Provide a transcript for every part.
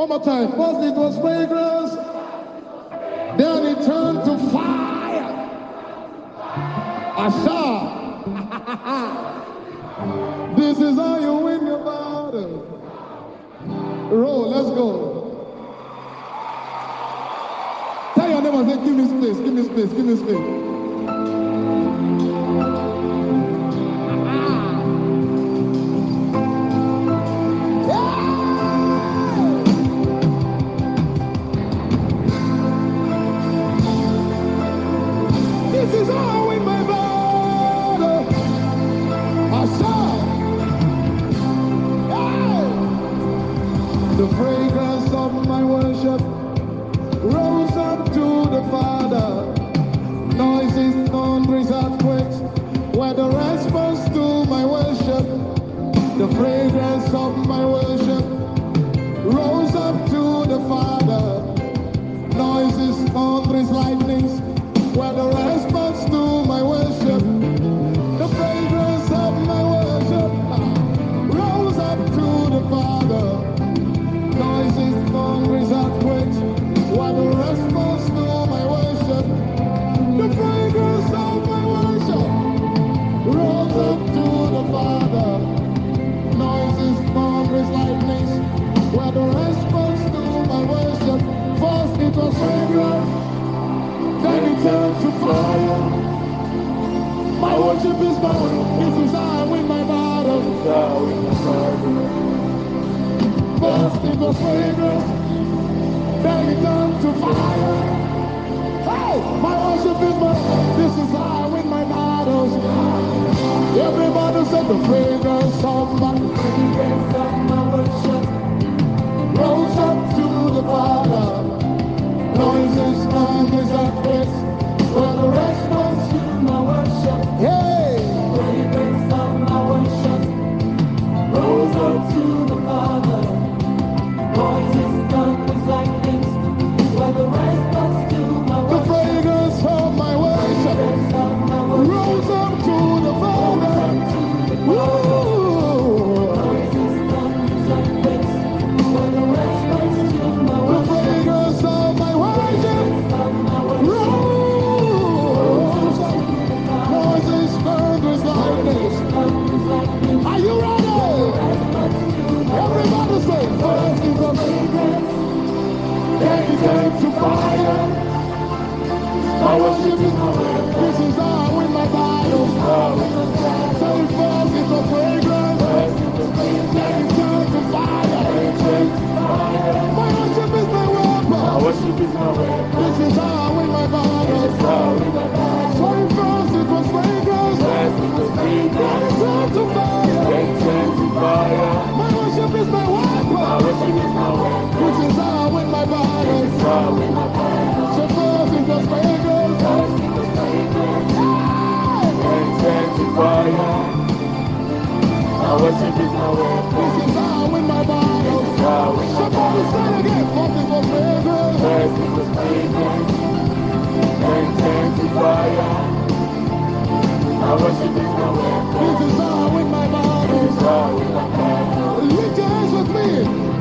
One more time. First it was fragrance, then it turned to fire. Asha. this is how you win your battle. Roll, let's go. Tell your neighbor, say, give me space, give me space, give me space. Was fragrance, then it to fire. Hey, my worship is my This is I win my battles. Everybody said the fragrance of my fragrance of my to fire. My worship is my weapon. This is how I win my is a to fire. My worship is my weapon. worship is my weapon. This is how I win my then it turned to fire. My worship is my weapon. Is my worship is my weapon. This is I fragrance, then turned to fire. My worship is weapon. This is how I win my. How battle?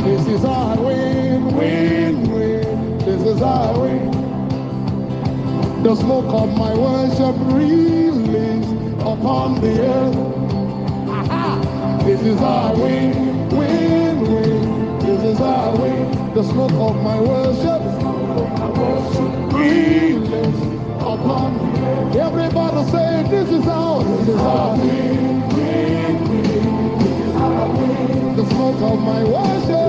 This is our win, win, win. This is I win. The smoke of my worship release upon the earth. Aha! This is our win, win, win. This is I win. The smoke of my worship release upon the earth. Everybody say, this is our, this is how win, win. The smoke of my worship.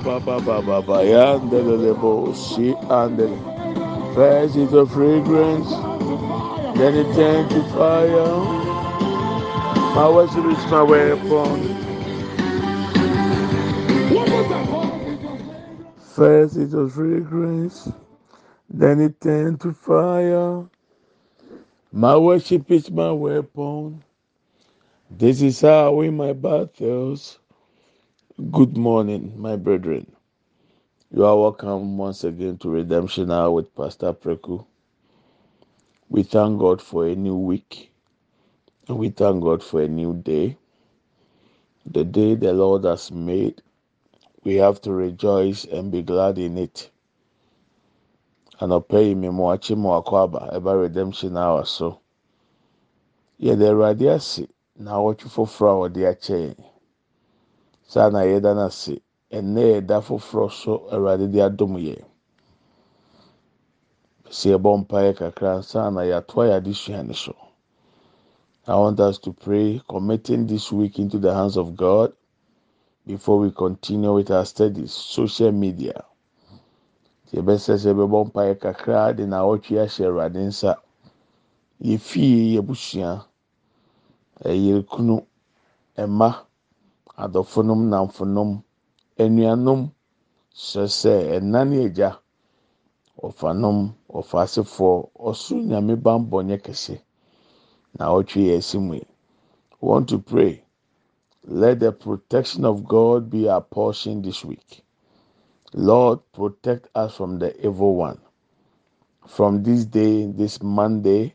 together. Ole baba baba baba bayandele lebo si andele. First it's a fragrance, then it turned to fire. My worship is my weapon. First it was fragrance, then it turned to fire. My worship is my weapon. This is how I win my battles. Good morning, my brethren. You are welcome once again to Redemption Hour with Pastor Preku. We thank God for a new week. And we thank God for a new day. The day the Lord has made. We have to rejoice and be glad in it. anɔpa yi mmemme wakye mu akɔ aba ɛba redemption hour so yɛde awurade ase na awɔtwe foforɔ a wɔde akyɛ yɛn saa na yɛda no ase. Ɛnɛ yɛda foforɔ so awurade de adom yɛn sɛ yɛbɔ mpaeɛ kakra nsa na yɛatoa yɛ adesua no so. I want us to pray, committing this week into the hands of God before we continue with our studies. Social media. yɛbɛsɛ sɛ yɛbɛbɔ mpaeɛ kakra de na awɔtwe ahyɛ awurade nsa. Yɛfie yɛbusua ɛyere ɛma adɔfonom namfonom anuanom sɛ sɛ ɛna ne agya. Ɔfanom ɔfaasefoɔ ɔsoro nyame bambɔ nyɛ kɛse. Na awɔtwe yɛ asi mu yi want to pray. Let the protection of god be our portion this week. Lord protect us from the evil one. From this day this monday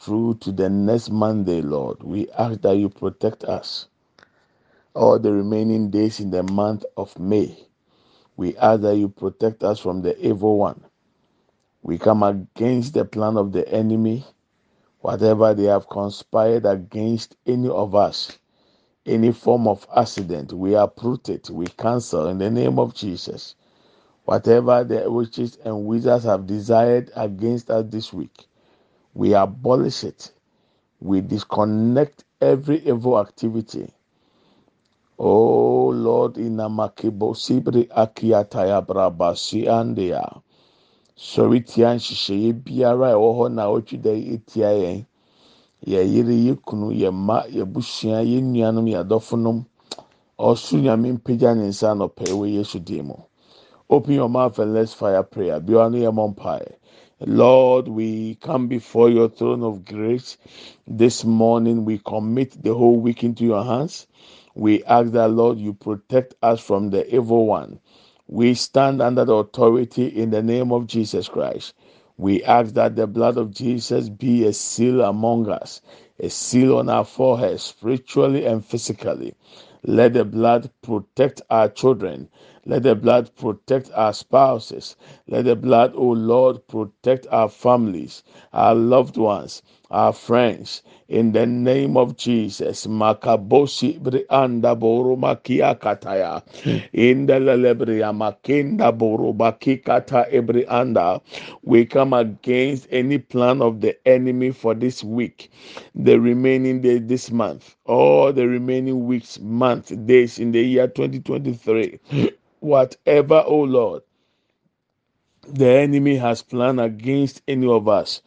through to the next monday lord we ask that you protect us all the remaining days in the month of may we ask that you protect us from the evil one we come against the plan of the enemy whatever they have conspired against any of us, any form of accident, we uproot it, we cancel in the name of Jesus. Whatever the witches and wizards have desired against us this week, we abolish it. We disconnect every evil activity. Oh Lord, inamakebo sibri akiataya brabasi andea. sɔre tia nhyehyɛeɛ biara a ɛwɔ hɔ na ɔtwi da yi tia yɛn yɛ yere yɛ kunu yɛ mma yɛ busua yɛ nuanom yɛ adɔfonom open your mouth and let's fire prayer. Mɔ mpae lord we come before your throne of grace. This morning we commit the whole week into your hands we ask that lord you protect us from the evil one we stand under the authority in the name of Jesus Christ. We ask that the blood of Jesus be a seal among us, a seal on our forehead, spiritually and physically. Let the blood protect our children. Let the blood protect our spouses. Let the blood, O Lord, protect our families, our loved ones, our friends. In the name of Jesus, Makabosi Brianda Boro Makia Kataya. In the Lelebria Makinda Boro Bakikata Ebrianda. We come against any plan of the enemy for this week, the remaining day this month, all the remaining weeks, month, days in the year 2023. Whatever, oh Lord, the enemy has planned against any of us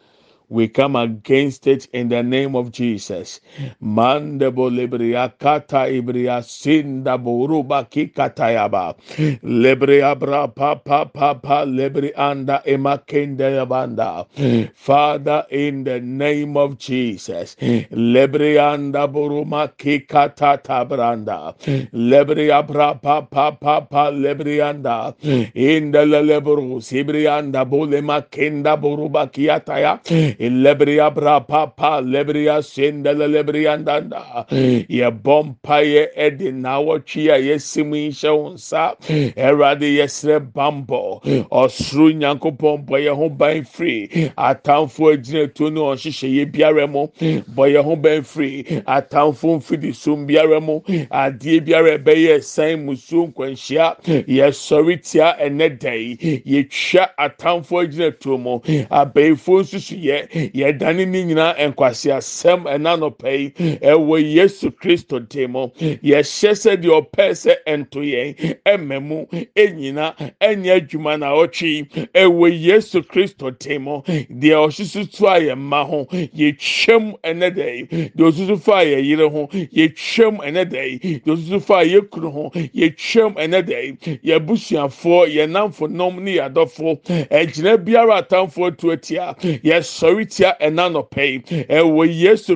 We come against it in the name of Jesus. Mandebo libria kata ibria sinda boruba kikatayaba. Lebria bra pa pa pa pa lebri anda emakende yabanda. Father, in the name of Jesus. Lebrianda buruma kikata tabranda. Lebria bra pa pa pa pa lebrianda. In the lebru sibrianda bulema kenda buruba kiataya. Lebria bra pa pa lebria senda lebrianda. Ye bompaye edi na wotwi a yesimu hyɛ wo nsa. Erade yɛsrɛ bambɔ. Ɔsoro nyankopɔn bɔ yɛn ho ban firi. Atamfo agyina tuo ne ɔhyehyɛ yɛ biara mu. Bɔ yɛn ho ban firi. Atamfo mfidi sum biara mu. Adeɛ biara ɛbɛyɛ san musuo nkwanhyia. Yɛsɔre tia ɛnɛ da yi. Yɛtwa atamfo agyina tuo mu. Abɛɛfo nsusu yɛ. Yɛdane ne nyinaa nkwasiasɛm ɛna nɔpɛ yi. Ɛwɔ Yesu Kristo dim. Yɛhyɛ sɛ deɛ ɔpɛ sɛ ɛnto yɛn. Ɛmɛ mu. Ɛnyina. Ɛnyɛ adwuma na ɔtwe. Ɛwɔ Yesu Kristo dim. Deɛ ɔsusu to a yɛn mma ho. Yɛtwam ɛnɛ da yi. Deɛ ɔsusu fa yɛ yere ho. Yɛtwam ɛnɛ da yi. Deɛ ɔsusu fa yɛ kunu ho. Yɛtwam ɛnɛ da yi. Yɛ busuafoɔ, yɛ ne yɛ. Ɛgyina biara atamfoɔ tu atia. Yɛsɔre tia ɛna nɔpɛ. Ɛwɔ Yesu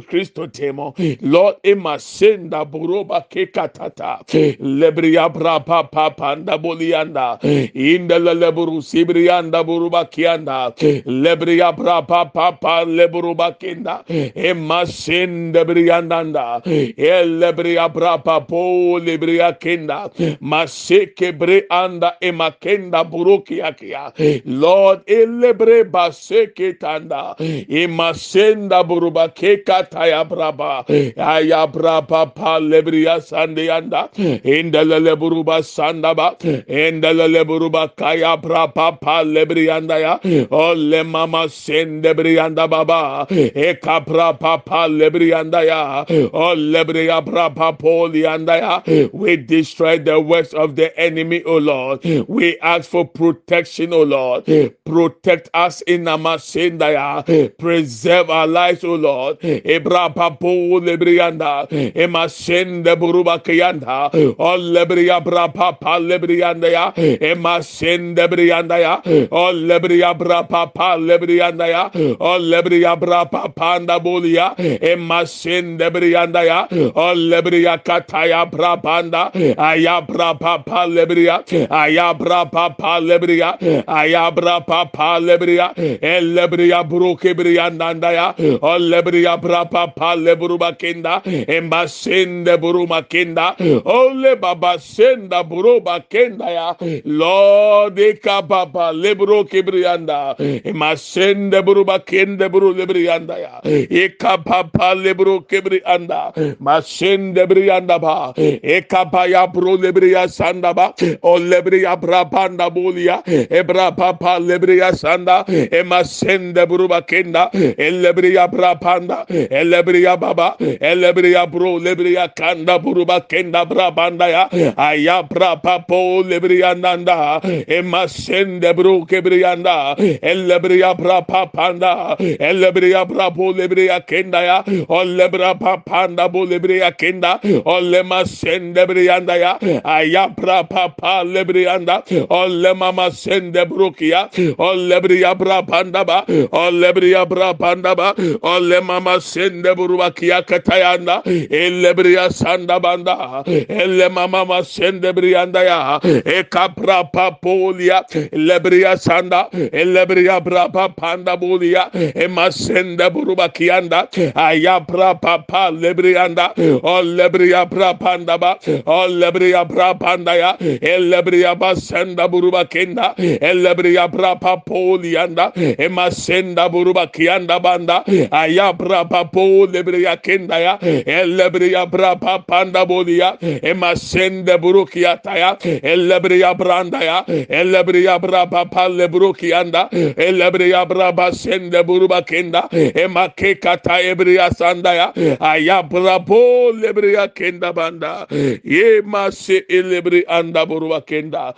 dim mu. Lord, ema senda boroba kekatata. Lebria brapa papa nda bolianda. Inda leburu sibrianda buruba kianda. Lebria brapa papa leburuba kinda. Ema senda briandanda. Elebria brapa po lebria kinda. Maseke bre anda ema kenda buruki. Lord, elebre baseke tanda. Ema senda buruba kekataya braba. Aya brapa pa lebria sande anda. Indelele buruba sandaba. Indelele buruba kaya brapa pa lebrianda ya. Ole mama sende brianda baba. Eka brapa pa lebrianda ya. Ole bria brapa polianda ya. We destroy the works of the enemy, O Lord. We ask for protection, O Lord. Protect us in Namasenda ya. Preserve our lives, O Lord. Ebra papo lebrianda. Emasende buruba kayanda. Olebria brapa pa lebrianda ya. Emasende brianda ya. Olebria brapa pa lebrianda ya. Olebria brapa panda bolia. Emasende brianda ya. Olebria kataya brapanda. Aya brapa pa lebria. Aya brapa pa lebria. Aya brapa pa lebria. Elebria bruke brianda ya. Olebria brapa pa lebruba kenda. Emasende buruma kenda. Ole baba senda buruba kenda ya. Lord eka papa lebro kebrianda. Emasende buruba kende buru lebrianda ya. Eka papa lebro kebrianda. Masende brianda ba. Eka pa ya bro lebria sanda ba. O lebria brapanda bolia. Ebra papa lebria sanda. Emasende buruba kenda. Elebria brapanda. Elebria baba. Elebria bro lebria kanda buruba kenda brabanda ya. Aya brapapo lebria nanda. Emasende bro kebrianda. Elebria brapapanda. Elebria brapo lebria kenda ya. Olebra papanda bo lebria kenda. Olema sende brianda ya. Aya brapapa lebrianda. Olema sende brokia. Olebria brapanda ba. Olebria brapanda ba. Olema sende burubakia katayanda. Elebria sanda banda. Elemama sende brianda ya. Ekapra papolia. Lebria sanda. Elebria brapa panda bolia. Emasende burubakianda. Ayabra papa lebrianda. Olebria brapanda ba. Olebria brapanda ya. Elebria basenda burubakenda. Elebria brapa polianda. Emasenda burubakianda banda. Ayabra papo lebria kenda ya. Elebria brapa panda bolia. Emasende burukia taya. Elebria branda ya. Elebria brapa palle burukianda. Elebria brapa sende burubakenda. Emake kata ebria sanda ya. Ayabra po lebria kenda banda. Ye mase elebri anda burubakenda.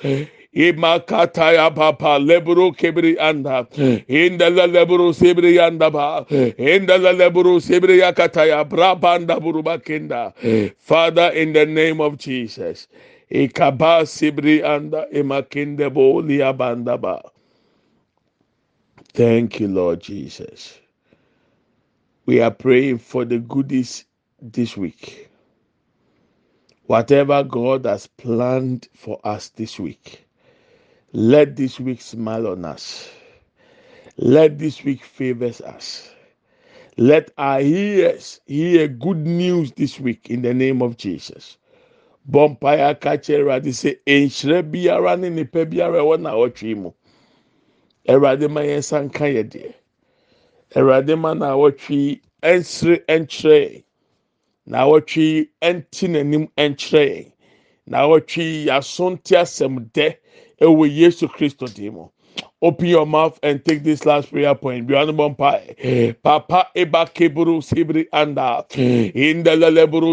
Imakataya papa leburu kebri anda hmm. indala leburu sebri anda ba. Hmm. Indala leburu sebri yakataya brabanda buruba kenda hmm. father in the name of jesus ikaba sibri anda imakinde bo liabanda ba. Thank you lord jesus. We are praying for the goodies this week. Whatever god has planned for us this week let this week smile on us. Let this week favors us. Let our ears hear good news this week in the name of Jesus. Bɔmpaeɛ aka kyerɛ Awurade sɛ nhyira biara ne nipa biara ɛwɔ na ɔtwe mu. Awurade ma yɛn nsa nka yɛ ma na ɔtwe nsere nkyerɛ. Na ɔtwe nti n'anim nkyerɛ. Na ɔtwe yaso nte asɛm dɛ. Ɛwɔ yesu kristo dim open your mouth and take this last prayer point. Papa eba keburu sibri anda. Inda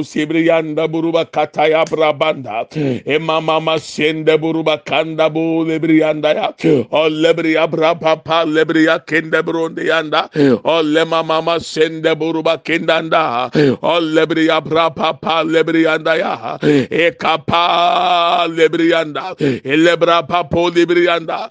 sibri anda buruba kataya brabanda. Ema mama sende buruba kanda bu lebri anda ya. O lebri abra anda. O lema mama sende buruba kendanda. O lebri abra papa lebri anda anda. Elebra papo lebri anda.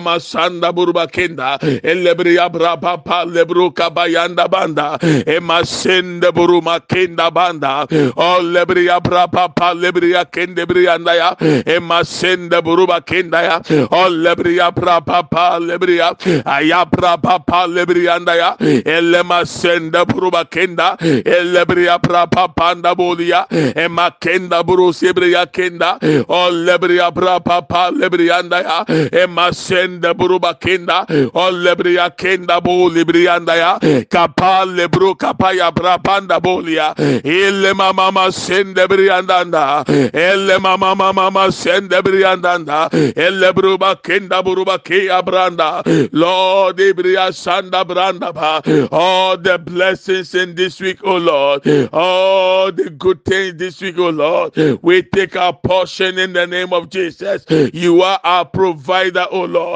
Masanda buruba kenda elebriya braba pa lebru kabayanda banda emasende buruma kenda banda o lebriya braba pa lebriya kende briyanda ya emasende buruba kenda ya o lebriya braba pa lebriya aya braba pa lebriyanda ya elemasende buruba kenda elebriya braba panda bolia emakenda buru sebriya kenda o lebriya braba pa lebriyanda ya emasende kenda buruba kenda. O lebriya kenda bo libriyanda ya. Kapa lebru kapa ya brabanda bolia ile mama mama sende briyanda elle mama mama mama sende briyanda elle bruba kenda buruba ke abranda lord ibriya sanda branda ba. All the blessings in this week oh lord. All the good things this week oh lord. We take our portion in the name of jesus. You are our provider oh lord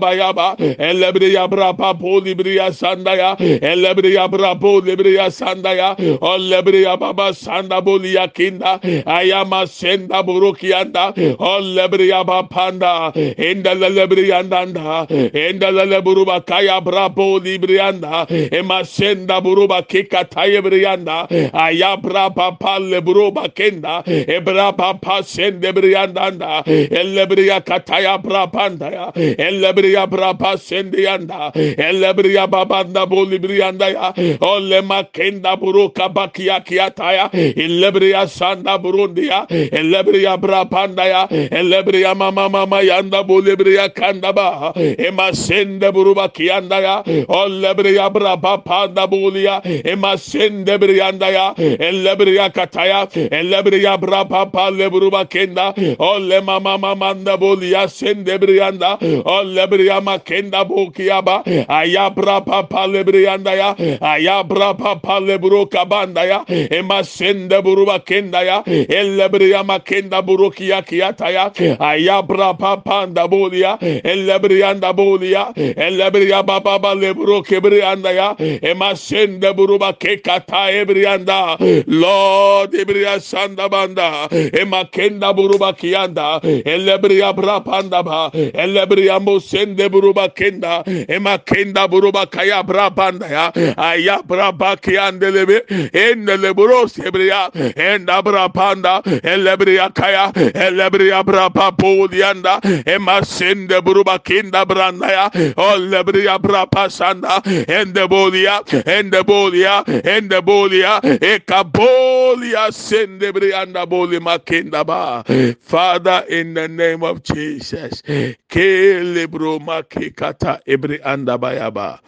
Bayaba, Elebriya Brapa Polibriya Sandaya, Elebriya Brapo Libriya Sandaya, Olebriya Baba Sanda Bolia Kinda, Ayama Senda Burukianda, Olebriya Bapanda, Enda Lebriandanda, Enda Leburuba Kaya Brapo Librianda, Ema Senda Buruba Kika Tayebrianda, Ayabra Papa Lebruba Kenda, Ebra Papa Sendebriandanda, Elebriya Kataya Brapanda, Elebriya Briya brapa sendianda. Elebriya babanda bolibrianda ya. Ole makenda buruka bakia kiataya. Elebriya sanda burundia. Elebriya brapanda ya. Elebriya mama mama yanda bolibriya kanda ba. Ema sende buruba kianda ya. Olebriya brapa panda bolia. Ema sende brianda ya. Elebriya kataya. Elebriya brapa pa lebruba kenda. Ole mama mama nda bolia sende brianda. Ole lebriya makenda bokiyaba ayabra papa lebriyanda ya. Ayabra papa lebro kabanda ya. Emasende buruba kenda ya. Elebriya makenda burukiya kiyata ya. Ayabra papa nda bolia elebriyanda bolia elebriya baba ba lebro kebriyanda ya. Emasende buruba kekata ebriyanda lord ebriya sanda banda. Emakenda buruba kiyanda elebriya brapanda ba. Elebriya mose sende buruba kenda ema kenda buruba kaya brabanda ya aya braba kiandelebe endele buro sebriya enda brabanda elebriya kaya elebriya braba polianda ema sende buruba kenda branda ya olebriya braba sanda ende bolia ende bolia ende bolia ekabo Olia sendebri andaboli makendaba. Father, in the name of Jesus. Kelebro makekata ebri andabayaba.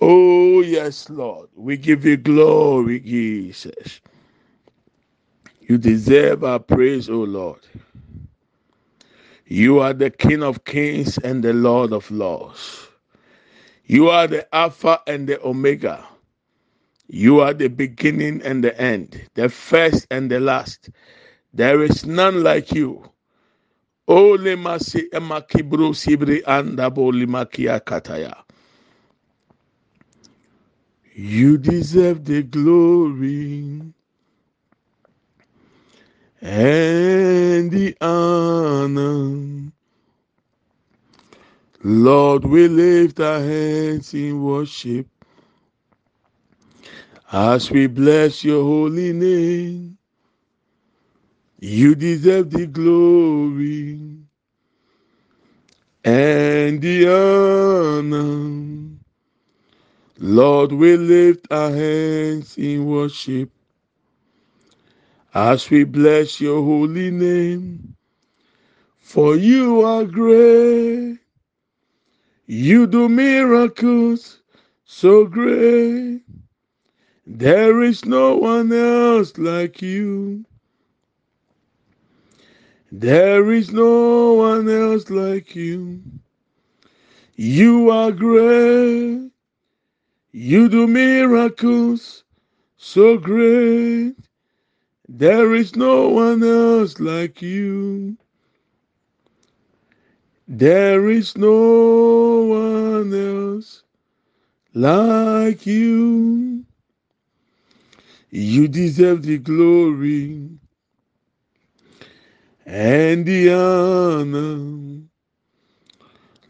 Oh, yes, Lord. We give you glory, Jesus. You deserve our praise, O Lord. You are the King of kings and the Lord of lords. You are the Alpha and the Omega. You are the beginning and the end, the first and the last. There is none like you. Ole masi sibri andabo limakia kataya. You deserve the glory and the honor. Lord, we lift our hands in worship as we bless your holy name. You deserve the glory and the honor. Lord, we lift our hands in worship as we bless your holy name. For you are great. You do miracles so great. There is no one else like you. There is no one else like you. You are great. You do miracles so great. There is no one else like you. There is no one else like you. You deserve the glory and the honor.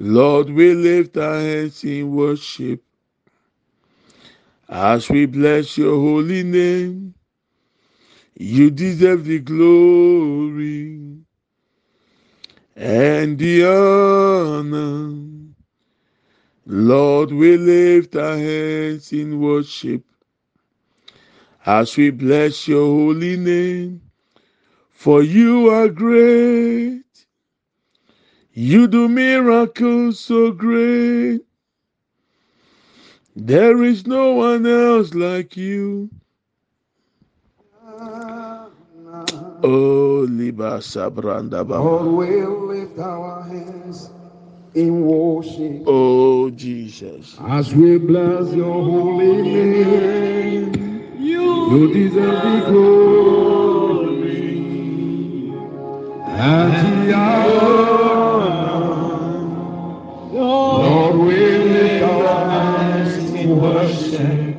Lord, we lift our hands in worship as we bless your holy name. You deserve the glory and the honor. Lord, we lift our hands in worship as we bless your holy name. For you are great. You do miracles so great. There is no one else like you. Oh, Liba Sabranda Lord, we'll lift our hands in worship Oh, Jesus. as we bless your holy name. You deserve the glory the honor. Lord, we lift our hands in worship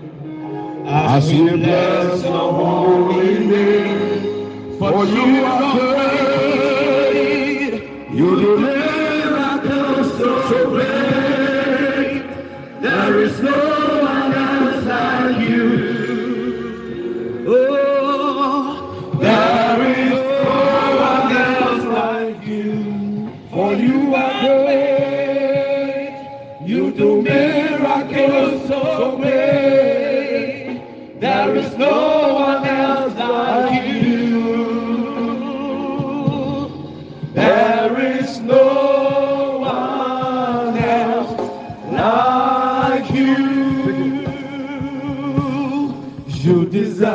as we bless your holy name. For you are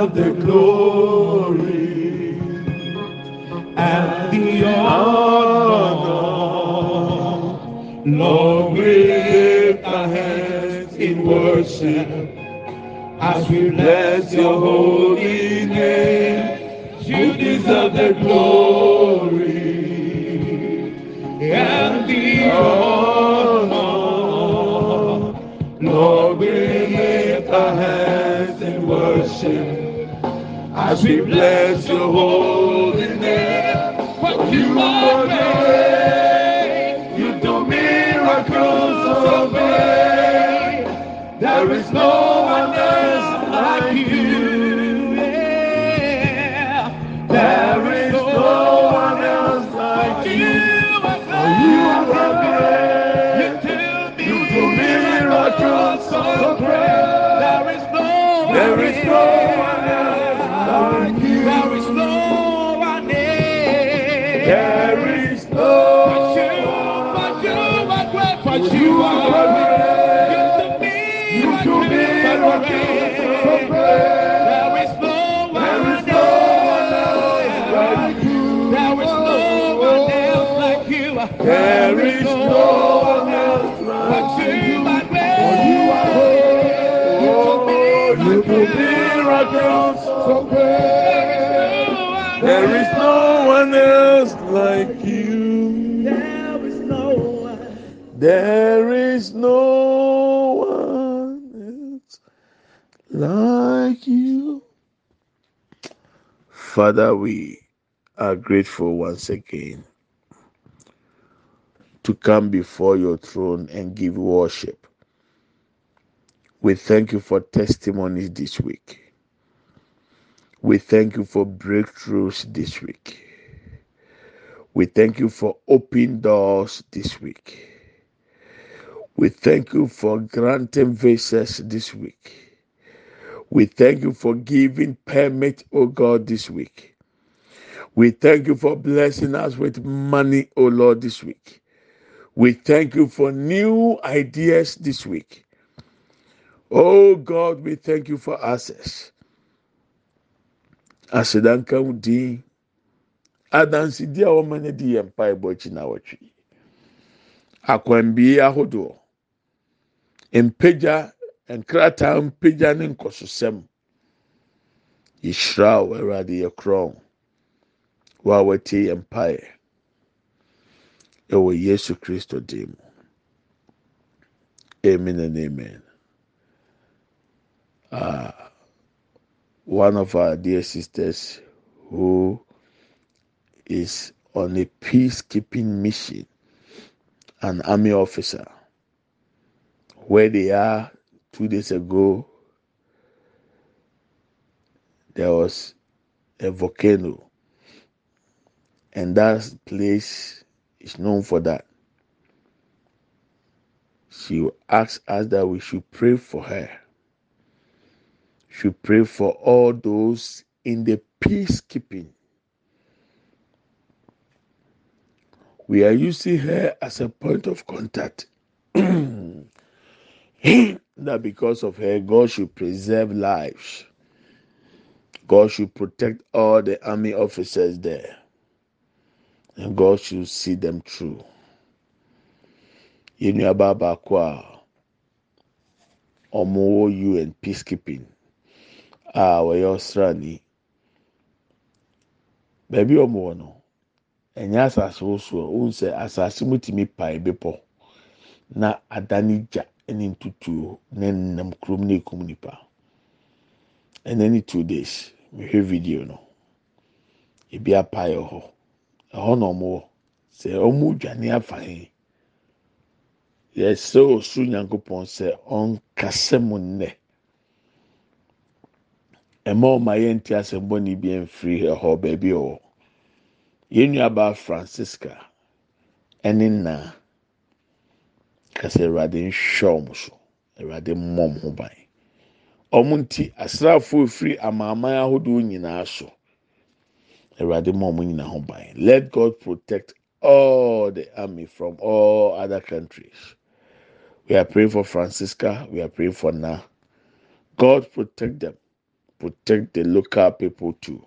Deserve the glory and the honor. Lord, we lift our hands in worship as we bless your holy name. You deserve the glory and the honor. Lord, we lift our hands in worship as we bless your holy name. For you are great, you do miracles so great. There is no you are great. You do miracles so great. There is no one is no one else like you. There is no one else like you. There is no one else like you you. are For you are great. great. Oh, you do miracles no one else like you. Father, we are grateful once again to come before your throne and give worship. We thank you for testimonies this week. We thank you for breakthroughs this week. We thank you for open doors this week. We thank you for granting visas this week. We thank you for giving permit, oh God, this week. We thank you for blessing us with money, oh Lord, this week. We thank you for new ideas this week. Oh God, we thank you for access. Asedanka wo din. Adansidi a di yɛ mpaebɔ akyi na wɔtwe. Akwambie ahodoɔ. Mpagya, nkrataa mpagya ne nkɔsosɛm. Yɛhyira wo Awurade yɛ korɔn. Wo a wɔtie yɛn mpaeɛ. Ɛwɔ Yesu Kristo din mu. Amen and amen. Ah, one of our dear sisters who is on a peacekeeping mission, an army officer, where they are two days ago, there was a volcano, and that place is known for that. She asked us that we should pray for her. Should pray for all those in the peacekeeping. We are using her as a point of contact. that because of her, God should preserve lives. God should protect all the army officers there. And God should see them through. Yẹn nuaba baako a wɔn UN peacekeeping a wɔyɛ Ɔsraani. Baabi a wɔn wɔ no, ɛnyɛ asase wosoɔ. Na adane gya ne ntutuo ne nam kurom na ekum nipa. Ɛnɛ ne two days, mehwɛ video no. Ebi apae hɔ. Ɛhɔ na wɔn wɔ. Sɛ wɔn dwane afa he. yɛsrɛ ɔsoro nyankopɔn sɛ ɔnkasa mu nnɛ ɛma ɔma yɛnte asɛmbɔne bi mfiri ɛhɔ baabi ɔwɔ yɛn nuabaa francisca ɛne naa kasa awurade nhwɛ ɔmo so awurade mmɔ ɔmo ho ban ɔmo nti asraafoɔ efiri amanaman ahodoɔ nyinaa so awurade mmɔ ɔmo nyinaa ho ban let god protect all the army from all other countries. We are praying for Francisca. We are praying for Na. God protect them. Protect the local people too.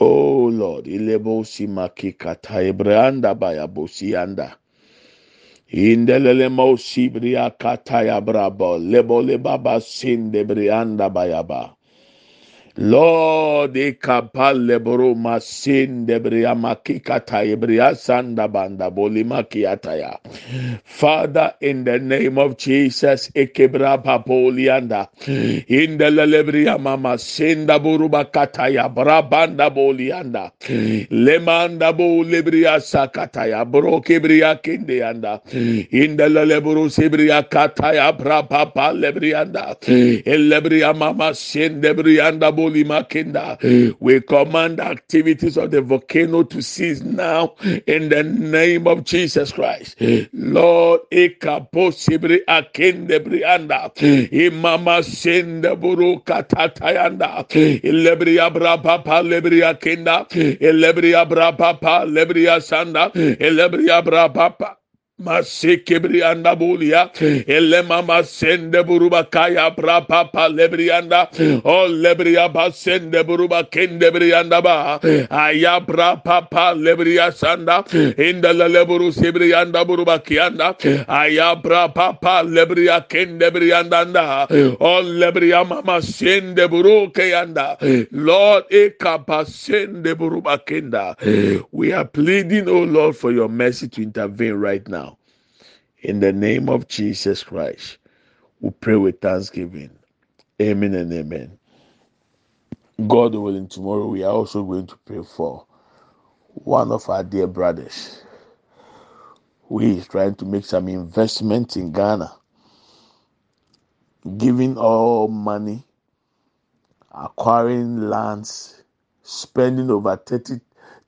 Oh Lord, ilebo simaki kata ebranda baya bosianda. Indelele mo sibria kata ya brabo lebo lebaba sinde brianda bayaba. Lord, ekapale bro masin debria makikata ebria sanda banda bolimaki ataya. Father, in the name of Jesus, ekebra papolianda. In the lelebria mama senda buruba kataya brabanda bolianda. Lemanda bo lebria sakataya bro kebria kindeanda. In the leleburu sebria kataya brababa lebrianda. Elebria mama sendebrianda bo Makinda. Hmm. We command activities of the volcano to cease now in the name of Jesus Christ. Hmm. Lord, ekapo sibri akende brianda. Hmm. Imama sende buru katatayanda. Ilebria brapapa lebria kenda. Ilebria brapapa lebria sanda. Ilebria brapapa. Masekebri anda bulia, elema masende buruba kaya pra papa lebri anda, o lebri abasende buruba kende bri anda ba, aya pra papa lebri asanda, inda la leburu sebri anda buruba kianda, aya pra papa lebri akende bri anda o lebri mama sende buru kayanda, Lord ekapasende buruba kenda. We are pleading, oh Lord, for your mercy to intervene right now. In the name of Jesus Christ, we pray with thanksgiving. Amen and amen. God willing, tomorrow we are also going to pray for one of our dear brothers who is trying to make some investment in Ghana, giving all money, acquiring lands, spending over 30,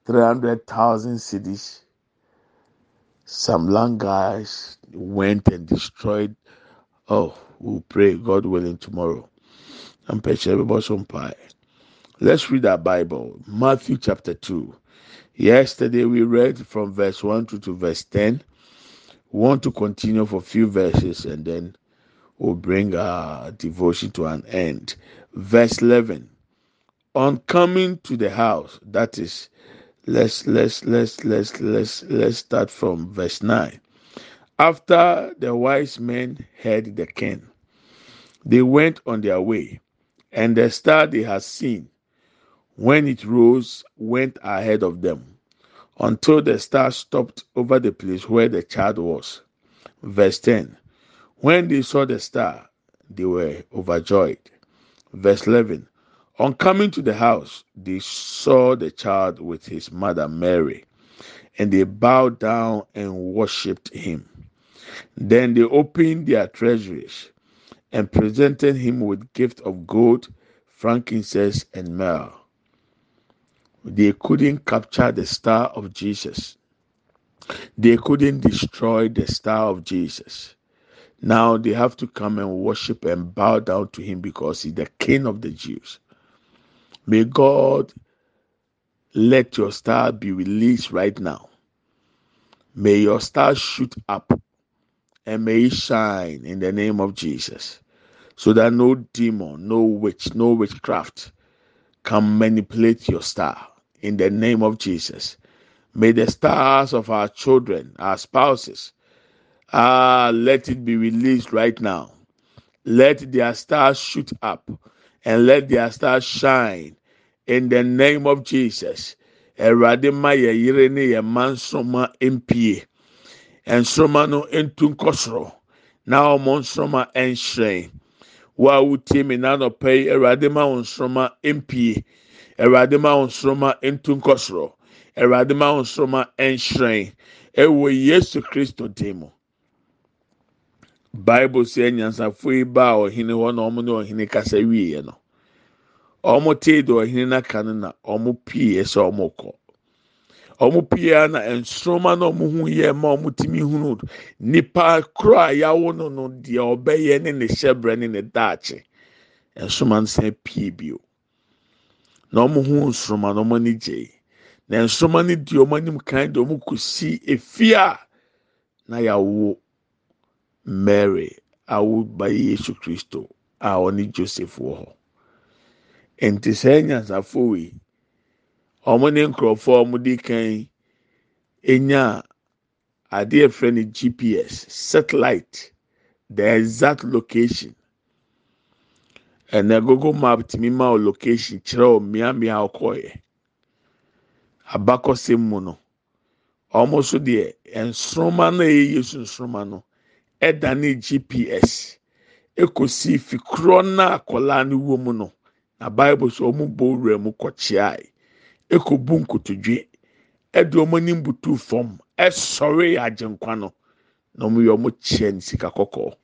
300,000 cedis. Some land guys went and destroyed Oh, we'll pray, God willing, tomorrow. I'm pie. Let's read our Bible. Matthew chapter 2. Yesterday we read from verse 1 to, to verse 10. We want to continue for a few verses and then we'll bring our devotion to an end. Verse 11. On coming to the house, that is, let's let's let's let's let's let's start from verse 9. After the wise men heard the king, they went on their way, and the star they had seen, when it rose, went ahead of them, until the star stopped over the place where the child was. Verse 10 When they saw the star, they were overjoyed. Verse 11 On coming to the house, they saw the child with his mother Mary, and they bowed down and worshipped him. Then they opened their treasuries and presented him with gift of gold, frankincense, and myrrh. They couldn't capture the star of Jesus. They couldn't destroy the star of Jesus. Now they have to come and worship and bow down to him because he's the king of the Jews. May God let your star be released right now. May your star shoot up and may it shine in the name of Jesus so that no demon, no witch, no witchcraft can manipulate your star in the name of Jesus. May the stars of our children, our spouses, ah, let it be released right now. Let their stars shoot up and let their stars shine in the name of Jesus. Awurade ma yɛ yere ne yɛ mma nsoma mpie. Nsoma no ntu nkɔ soro. Na wɔn nsoma nhyerɛn. Wo a wotie me n'anɔpɛ yi, Awurade ma wɔn nsoma mpie. Awurade ma wɔn nsoma ntu nkɔ soro. Awurade ma wɔn nsoma nhyerɛn. Ɛwɔ Yesu Kristo dim. Bible sɛ nyansafo yi baa ɔhene hɔ na wɔn ne ɔhene kasa wieɛ no. Wɔn tee de ɔhene n'aka no na wɔn pie sɛ wɔn kɔ. Wɔn pie na nsoroma na wɔn ho yɛ ma wɔn tumi hunu nipa koro a yawo no no deɛ ɔbɛyɛ ne ne hyɛbrɛ ne ne daakye. Nsoroma no san pie bio. Na wɔn ho nsoroma na wɔn ani gye. Na nsoroma no di anim kan de wɔn kɔsi efie a na yawo Mary a woba Yesu Kristo a ɔne Joseph wɔ hɔ. Nti saa nyansafo yi, wɔn ne nkurɔfoɔ a wɔdi kan enya adeɛ frɛ no GPS satellite the exact location ɛna google map tumi ma o location kyerɛ o mmeammea a ɔkɔɔɛ abakɔsɛm mu no wɔn nso deɛ nsoroma no a ɛyɛ Yesu nsoroma no ɛda ne GPS ekosi fikorɔ na akwadaa no wɔ mu no na Bible sɛ wɔn bɔ owura mu kɔkyeae ekobu nkotodwe ɛde wɔn anim butu fam ɛsɔre agyenkwa no na wɔn yɛ wɔn kyɛ ne sika kɔkɔɔ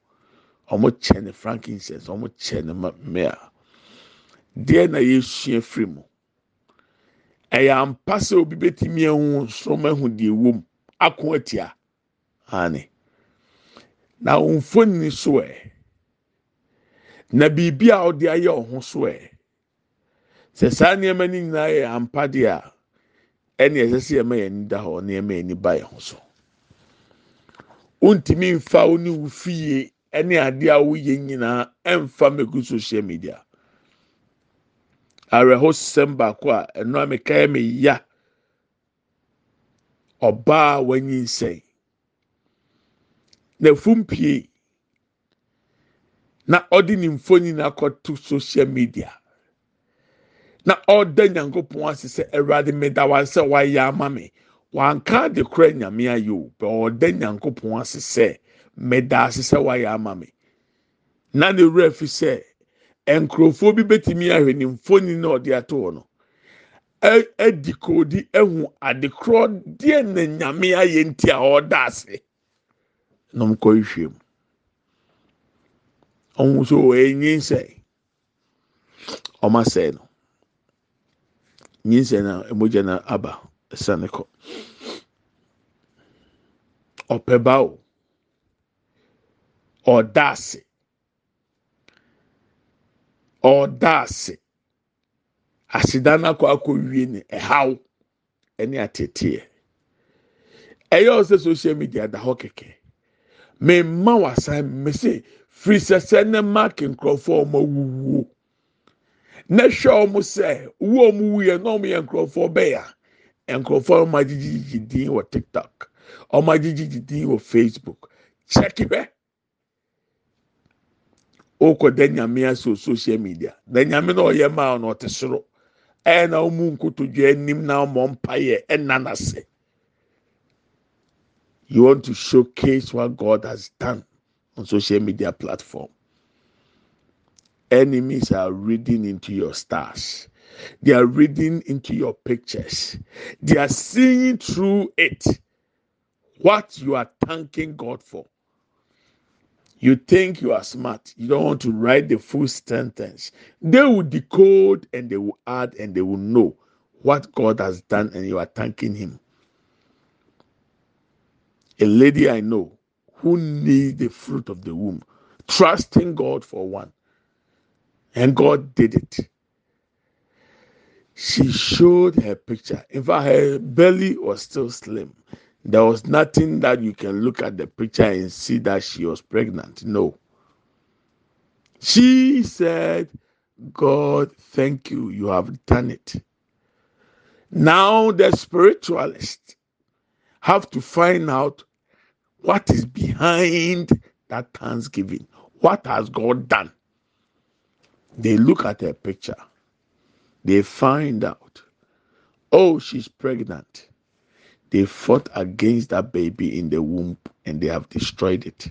wɔn kyɛ ne frankincense. Wɔn kyɛ ne mmea deɛ na yɛsua firi mu ɛyɛ ampa sɛ obi betumi ehu nsoroma ehu deɛ ɛwɔ ako atia ane na mfoni so ɛ. Na biribi a ɔde ayɛ ɔho so ɛ. Sɛ saa nneɛma no nyinaa yɛ ampa deɛ a ɛne ɛsɛ sɛ yɛma yɛn ani da hɔ nneɛma yɛn ani ba yɛn ho so. Wontumi nfa wo ne wo fie ne adeɛ a woyɛ nyinaa ɛmfa mɛgu social media. Awerɛho sɛm baako a ɛno a mekae me ya ɔbaa wanyi nsɛn na efumpie na ɔde ne mfonin akɔto social media. Na ɔda nyankopɔn ase sɛ awurade meda wa sɛ wayɛ ama me. Wanka de kora nyame ayɛ o bɛ ɔda nyankopɔn ase sɛ meda ase sɛ wayɛ ama me. Na ne wura fi sɛ nkurɔfoɔ bi bɛtumi ahwɛ ne mfonin na ɔde ato hɔ no adi koodi ehu adekorɔ deɛ na nyame ayɛ nti a ɔda ase. Na ɔmo kɔ ehwɛ mu ɔmo nso wɔyɛ nyinsɛn ɔmo asɛe no. Nyinsɛn na emogya na aba ɛsa ne kɔ ɔpɛ ba o. Ɔda ase ɔda akɔ akɔ ne ɛhaw ɛne ateteɛ ɛyɛ ɔsɛ social media da hɔ kɛkɛ mɛmma wasan mɛsɛ firi sɛsɛ ne mark nkurɔfoɔ a wɔn awuwuo na hwɛ wɔn sɛ wo a wɔn wuyɛ na wɔn yɛ nkurɔfoɔ nkurɔfoɔ a wɔn agyegyegye din wɔ tiktok wɔn agyegyegye din wɔ facebook. Kyɛk hwɛ okɔ dɛ nyame ase wɔ social media. Na nyame na ɔyɛ maa na ɔte soro. Ɛyɛ na wɔn nkotodwe anim na wɔn mpaeɛ ɛna n'ase you want to showcase what God has done on social media platform enemies are reading into your stars they are reading into your pictures they are seeing through it what you are thanking God for you think you are smart. You don't want to write the full sentence. They will decode and they will add and they will know what God has done and you are thanking Him. A lady I know who needs the fruit of the womb, trusting God for one, and God did it. She showed her picture. In fact, her belly was still slim. There was nothing that you can look at the picture and see that she was pregnant. No. She said, God, thank you. You have done it. Now the spiritualists have to find out what is behind that thanksgiving. What has God done? They look at her picture. They find out, oh, she's pregnant they fought against that baby in the womb and they have destroyed it.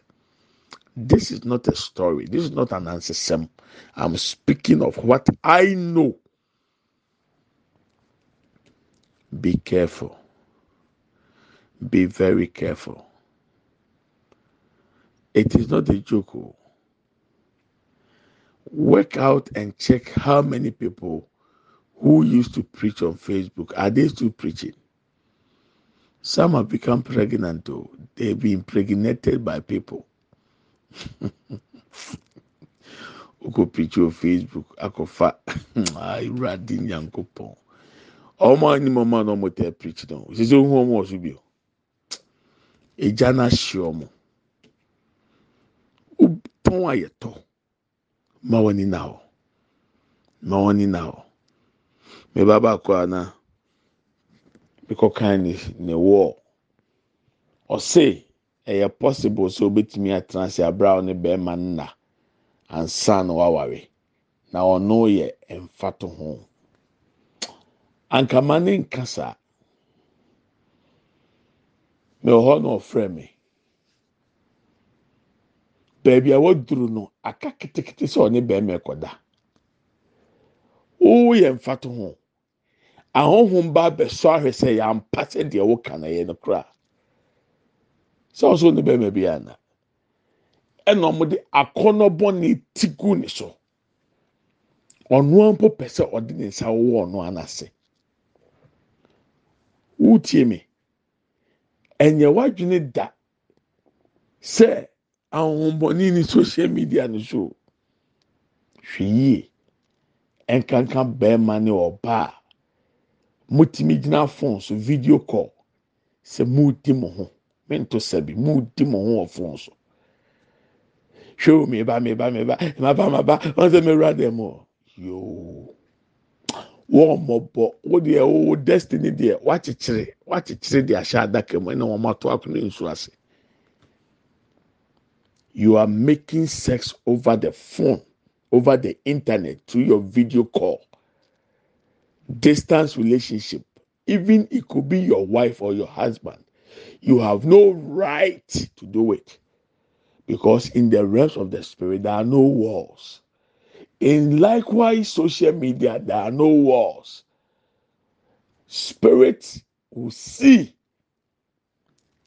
This is not a story. This is not an answer. I'm speaking of what I know. Be careful. Be very careful. It is not a joke. oh. Work out and check how many people who used to preach on Facebook are they still preaching? Some have become pregnant though. They've been impregnated by people. Oko preach on Facebook, akofa, ayuradi nyankopon. Ọmọ anim ọmọ na ọmọ tẹ preach no. Sisi ohun ọmọ ọsùn bi o. Ọmọ. Tọ́n ayẹtọ. Ma wọn ni na ọ. Ma wọn ni na ọ. Mẹ bá bá kọ àná. Bíkọ kan ni ne wọ́ọ̀. ɔse ɛyɛ possible sɛ obetumi atena ase abira a bɛrima nna ansa na waware na ɔno yɛ mfato ho ankama ne nkasa na ɔhɔ na ɔfrɛ me beebi a waduru no aka ketekete sɛ ɔne bɛrima ɛkɔda. Ɔyɛ mfato ho. Ahohom ba abɛsɔ ahwɛ sɛ yɛampa sɛ deɛ wɔka na yɛ no koraa. sɛ ɔsɔ ne bɛrima bi ana ɛna wɔde akɔnɔbɔ ne ti gu ne so. Ɔnoa mpo pɛ sɛ ɔde ne nsa wɔ ɔno anase wotie mi ɛnyɛ wadwene da sɛ ahohombɔni ne social media no so. Hwɛ yie ɛnkanka bɛrima ne ɔbaa motumi gyina phone so video call. Sɛ mo di mo ho. mento sɛbi mu di mo ho wɔ fon so hwɛ o meba meba meba maba maba wɔn sɛ mewura dɛm o yoo wɔn mɔbɔ wo deɛ wo destiny deɛ wakyekyere wakyekyere deɛ ahyɛ adaka mu ɛna wɔn ato akonnwa nsu ase you are making sex over the phone over the internet through your video call. Distance relationship even it could be your wife or your husband you have no right to do it. Because in the realms of the spirit there are no walls. In likewise social media there are no walls. Spirits will see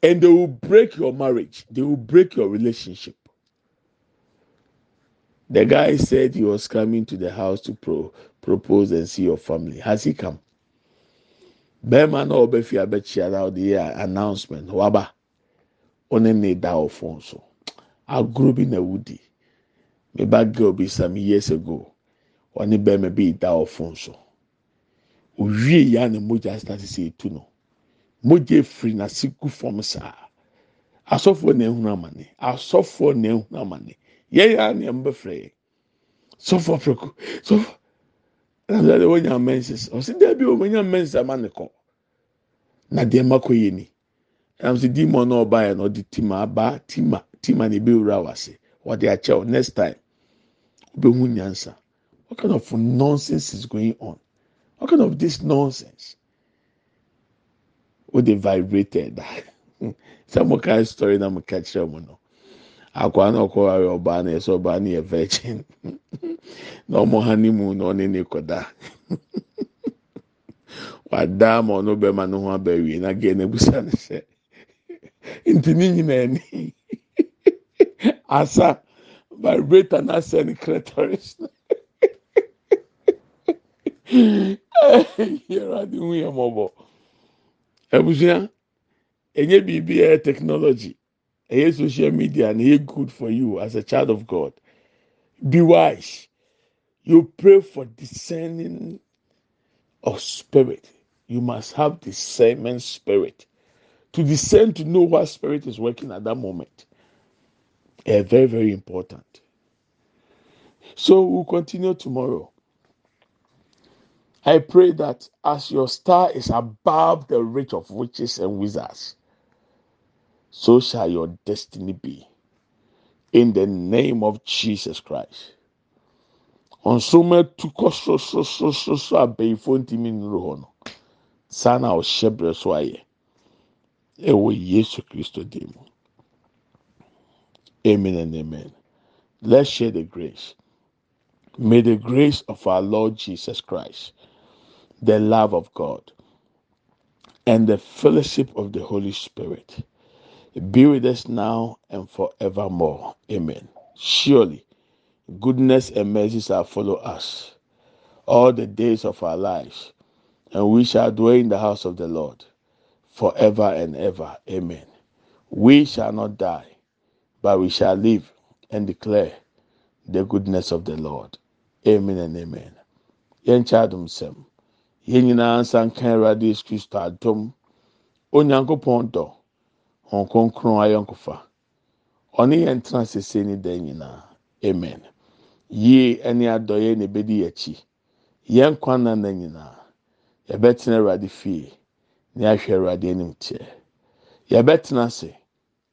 and they will break your marriage. They will break your relationship the guy said he was coming to the house to pro propose and see your family. Has he come? Bẹẹma náà ọbẹ fi abẹkyia náà ọdẹ yẹ announcement. Waba ọne ne da ọ phone so agorɔ bi na wudi. Me ba girl bi some years ago. Ɔne bɛrima bi da phone so owie ya ne mogya start sɛ etu no mogya efiri n'ase gu fam saa asɔfoɔ na ehunu amane asɔfoɔ na ehunu amane yɛn ya na ɛmbɛ frɛ yɛ sɔfoɔ prɛko sɔfoɔ ɛna sɛ wɔnya menses ɔsi dɛbi o wɔnya menses ama ne kɔ. Na deɛ ma kɔ yɛ ni. Ɛna sɛ demon na ɔba yɛ na ɔde tima aba. Tima tima na ebe wura wase wɔde akyɛw next time ɔbɛhu nyansa. What kind of nonsense is going on? What kind of this nonsense? O de vibrated sɛ mo ka story na mo ka kyerɛ mo no akwa na ɔkɔ ayɛ ɔbaa na yɛsɛ ɔbaa na yɛ virgin. Na ɔmo honeymoon na ɔne ne wada ma ɔno bɛrima no ho aba na gɛ n'ebusa ne sɛ nti ne nyinaa ni asa vibrator na asɛ ne clitoris yɛrɛ adi hu yɛ mɔbɔ ebusua enye biribi yɛ technology ɛyɛ social media and ɛyɛ good for you as a child of God. Be wise. You pray for discerning of spirit. You must have discernment spirit. To discern to know what spirit is working at that moment uh, very very important. So we'll continue tomorrow. I pray that as your star is above the reach of witches and wizards so shall your destiny be. In the name of jesus christ. Ɔnsoma tu kɔ sososososo abɛɛfo ntumi nnuro hɔ no saa yesu amen and amen. Let's share the grace. May the grace of our lord jesus christ the love of god and the fellowship of the holy spirit be with us now and forevermore amen surely goodness and mercy shall follow us all the days of our lives, and we shall dwell in the house of the Lord forever and ever. Amen. We shall not die, but we shall live and declare the goodness of the Lord. Amen and amen. Yɛn kyɛ adum sɛm. Yɛn nyinaa nsa nka Awurade Yesu Kristo adum. Onyankopɔn dɔ. Wɔn kronkron ayɔnkofa. Ɔne yɛn tena sese ne dan nyinaa. Amen. yie ne adɔeɛ na ebedi akyi yɛn kwan na na nyinaa yɛbɛtena awurade fie na ahwɛ awurade anim teɛ yɛbɛtena ase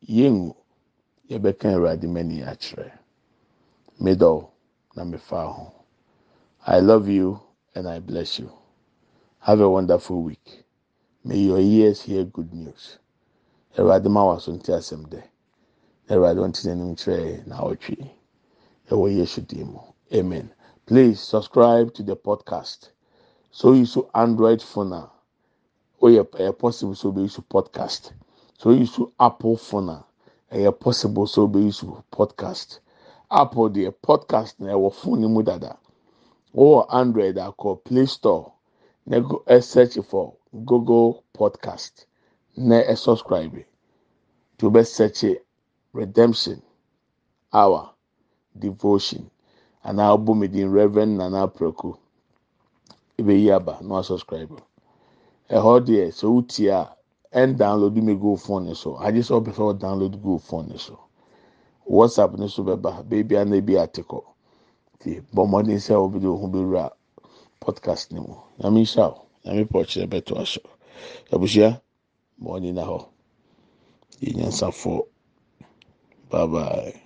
yɛngu yɛbɛka awurade mani akyerɛ middle na mefa ho. I love you and i bless you. Have a wonderful week. May your ears hear good news awurade ma wa so nti asɛm dɛ. Awurade wɔn ti n'anim kyerɛ na ɛwɔ yesu dim amen. Please subscribe to the podcast. So you so android phone a oyɛ ɛyɛ possible so obeyi so podcast. So you so apple phone a ɛyɛ possible so obeyi so podcast. Apple deɛ podcast na ɛwɔ phone ne mu dada. Wɔwɔ android akɔ play store na go ɛsearch for google podcast na ɛsubscribe bɛ search redemption hour devotion. Anaa ɔbɔ mi din reverend nana aprako ebeyi aba na wa subscribe ɛhɔ deɛ sɛ wotie a ɛn download mi go phone ne so. Agye sɛ ɔpɛ sɛ ɔdownload go phone ne so. Whatsapp ne so bɛba beebi a na ebi ate kɔ. Ti bɔ mmɔden sɛ ɔbi de ohun bewura podcast ne mu. Nyame nhyira o nyame pɔ ɔkyerɛ bɛto aso abusua mmɔden na hɔ yɛ nyansafoɔ bye bye.